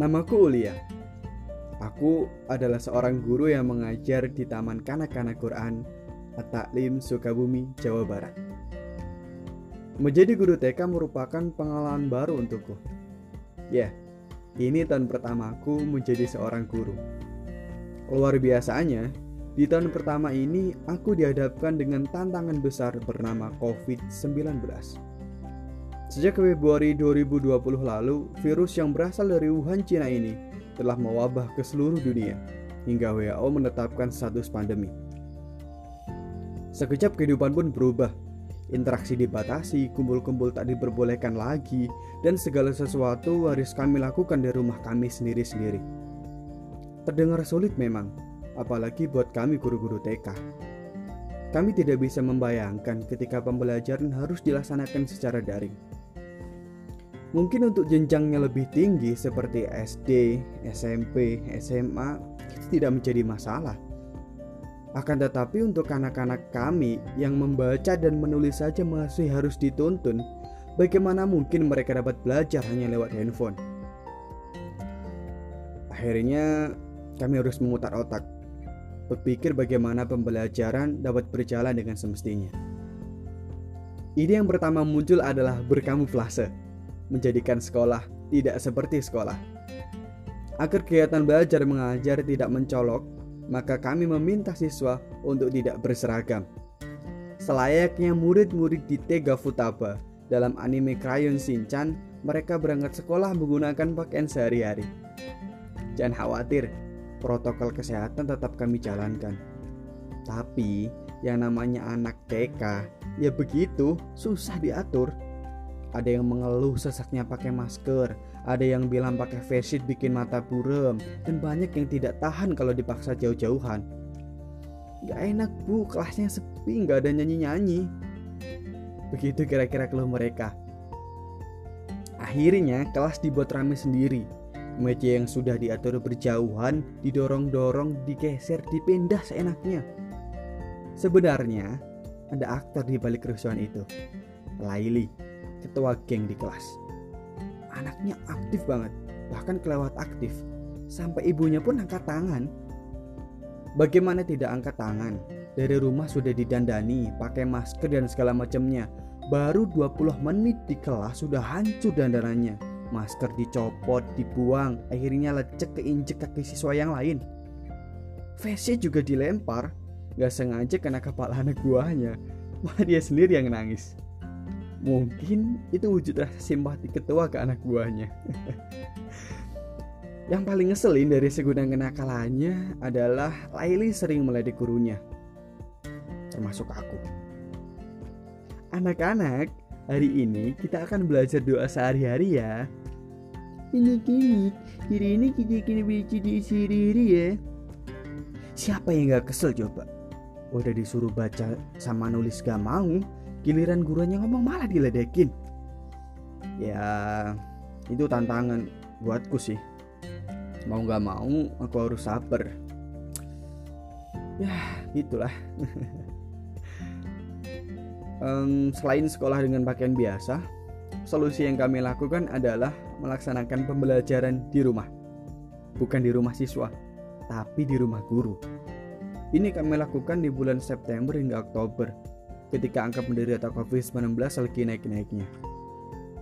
Namaku Ulia. Aku adalah seorang guru yang mengajar di Taman Kanak-Kanak Quran At-Taklim Sukabumi, Jawa Barat. Menjadi guru TK merupakan pengalaman baru untukku. Ya, ini tahun pertamaku menjadi seorang guru. Luar biasanya, di tahun pertama ini aku dihadapkan dengan tantangan besar bernama COVID-19. Sejak Februari 2020 lalu, virus yang berasal dari Wuhan, Cina ini telah mewabah ke seluruh dunia hingga WHO menetapkan status pandemi. Sekejap kehidupan pun berubah. Interaksi dibatasi, kumpul-kumpul tak diperbolehkan lagi, dan segala sesuatu harus kami lakukan di rumah kami sendiri-sendiri. Terdengar sulit memang, apalagi buat kami guru-guru TK. Kami tidak bisa membayangkan ketika pembelajaran harus dilaksanakan secara daring. Mungkin untuk jenjangnya lebih tinggi seperti SD, SMP, SMA itu tidak menjadi masalah. Akan tetapi untuk anak-anak kami yang membaca dan menulis saja masih harus dituntun, bagaimana mungkin mereka dapat belajar hanya lewat handphone? Akhirnya kami harus memutar otak, berpikir bagaimana pembelajaran dapat berjalan dengan semestinya. Ide yang pertama muncul adalah berkamuflase menjadikan sekolah tidak seperti sekolah. Agar kegiatan belajar mengajar tidak mencolok, maka kami meminta siswa untuk tidak berseragam. Selayaknya murid-murid di Tega Futaba dalam anime Crayon Shinchan, mereka berangkat sekolah menggunakan pakaian sehari-hari. Jangan khawatir, protokol kesehatan tetap kami jalankan. Tapi yang namanya anak TK, ya begitu, susah diatur. Ada yang mengeluh sesaknya pakai masker, ada yang bilang pakai face sheet bikin mata burem, dan banyak yang tidak tahan kalau dipaksa jauh-jauhan. Gak enak bu, kelasnya sepi, gak ada nyanyi-nyanyi. Begitu kira-kira keluh mereka. Akhirnya kelas dibuat rame sendiri. Meja yang sudah diatur berjauhan, didorong-dorong, digeser, dipindah seenaknya. Sebenarnya ada aktor di balik kerusuhan itu. Laili, ketua geng di kelas. Anaknya aktif banget, bahkan kelewat aktif. Sampai ibunya pun angkat tangan. Bagaimana tidak angkat tangan? Dari rumah sudah didandani, pakai masker dan segala macamnya. Baru 20 menit di kelas sudah hancur dandanannya. Masker dicopot, dibuang, akhirnya lecek keinjek kaki siswa yang lain. Face juga dilempar, gak sengaja kena kepala anak buahnya. Malah dia sendiri yang nangis. Mungkin itu wujud rasa simpati ketua ke anak buahnya. Yang paling ngeselin dari segudang kenakalannya adalah Laili sering meledek gurunya. Termasuk aku. Anak-anak, hari ini kita akan belajar doa sehari-hari ya. Ini kini, hari ini kita kini di sehari-hari ya. Siapa yang gak kesel coba? Udah disuruh baca sama nulis gak mau, giliran gurunya ngomong malah diledekin. Ya itu tantangan buatku sih. Mau nggak mau aku harus sabar. Ya gitulah. Um, selain sekolah dengan pakaian biasa solusi yang kami lakukan adalah melaksanakan pembelajaran di rumah. Bukan di rumah siswa tapi di rumah guru. Ini kami lakukan di bulan September hingga Oktober ketika angka penderita COVID-19 lagi naik-naiknya.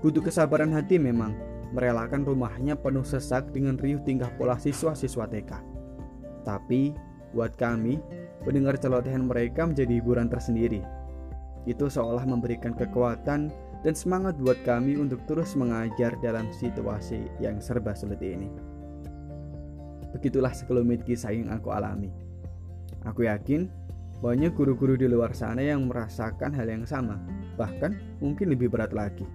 Butuh kesabaran hati memang, merelakan rumahnya penuh sesak dengan riuh tingkah pola siswa-siswa TK. Tapi, buat kami, mendengar celotehan mereka menjadi hiburan tersendiri. Itu seolah memberikan kekuatan dan semangat buat kami untuk terus mengajar dalam situasi yang serba sulit ini. Begitulah sekelumit kisah yang aku alami. Aku yakin banyak guru-guru di luar sana yang merasakan hal yang sama, bahkan mungkin lebih berat lagi.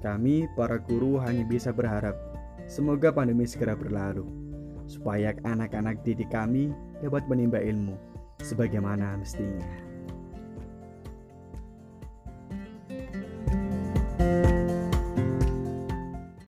Kami, para guru, hanya bisa berharap semoga pandemi segera berlalu, supaya anak-anak didik kami dapat menimba ilmu sebagaimana mestinya.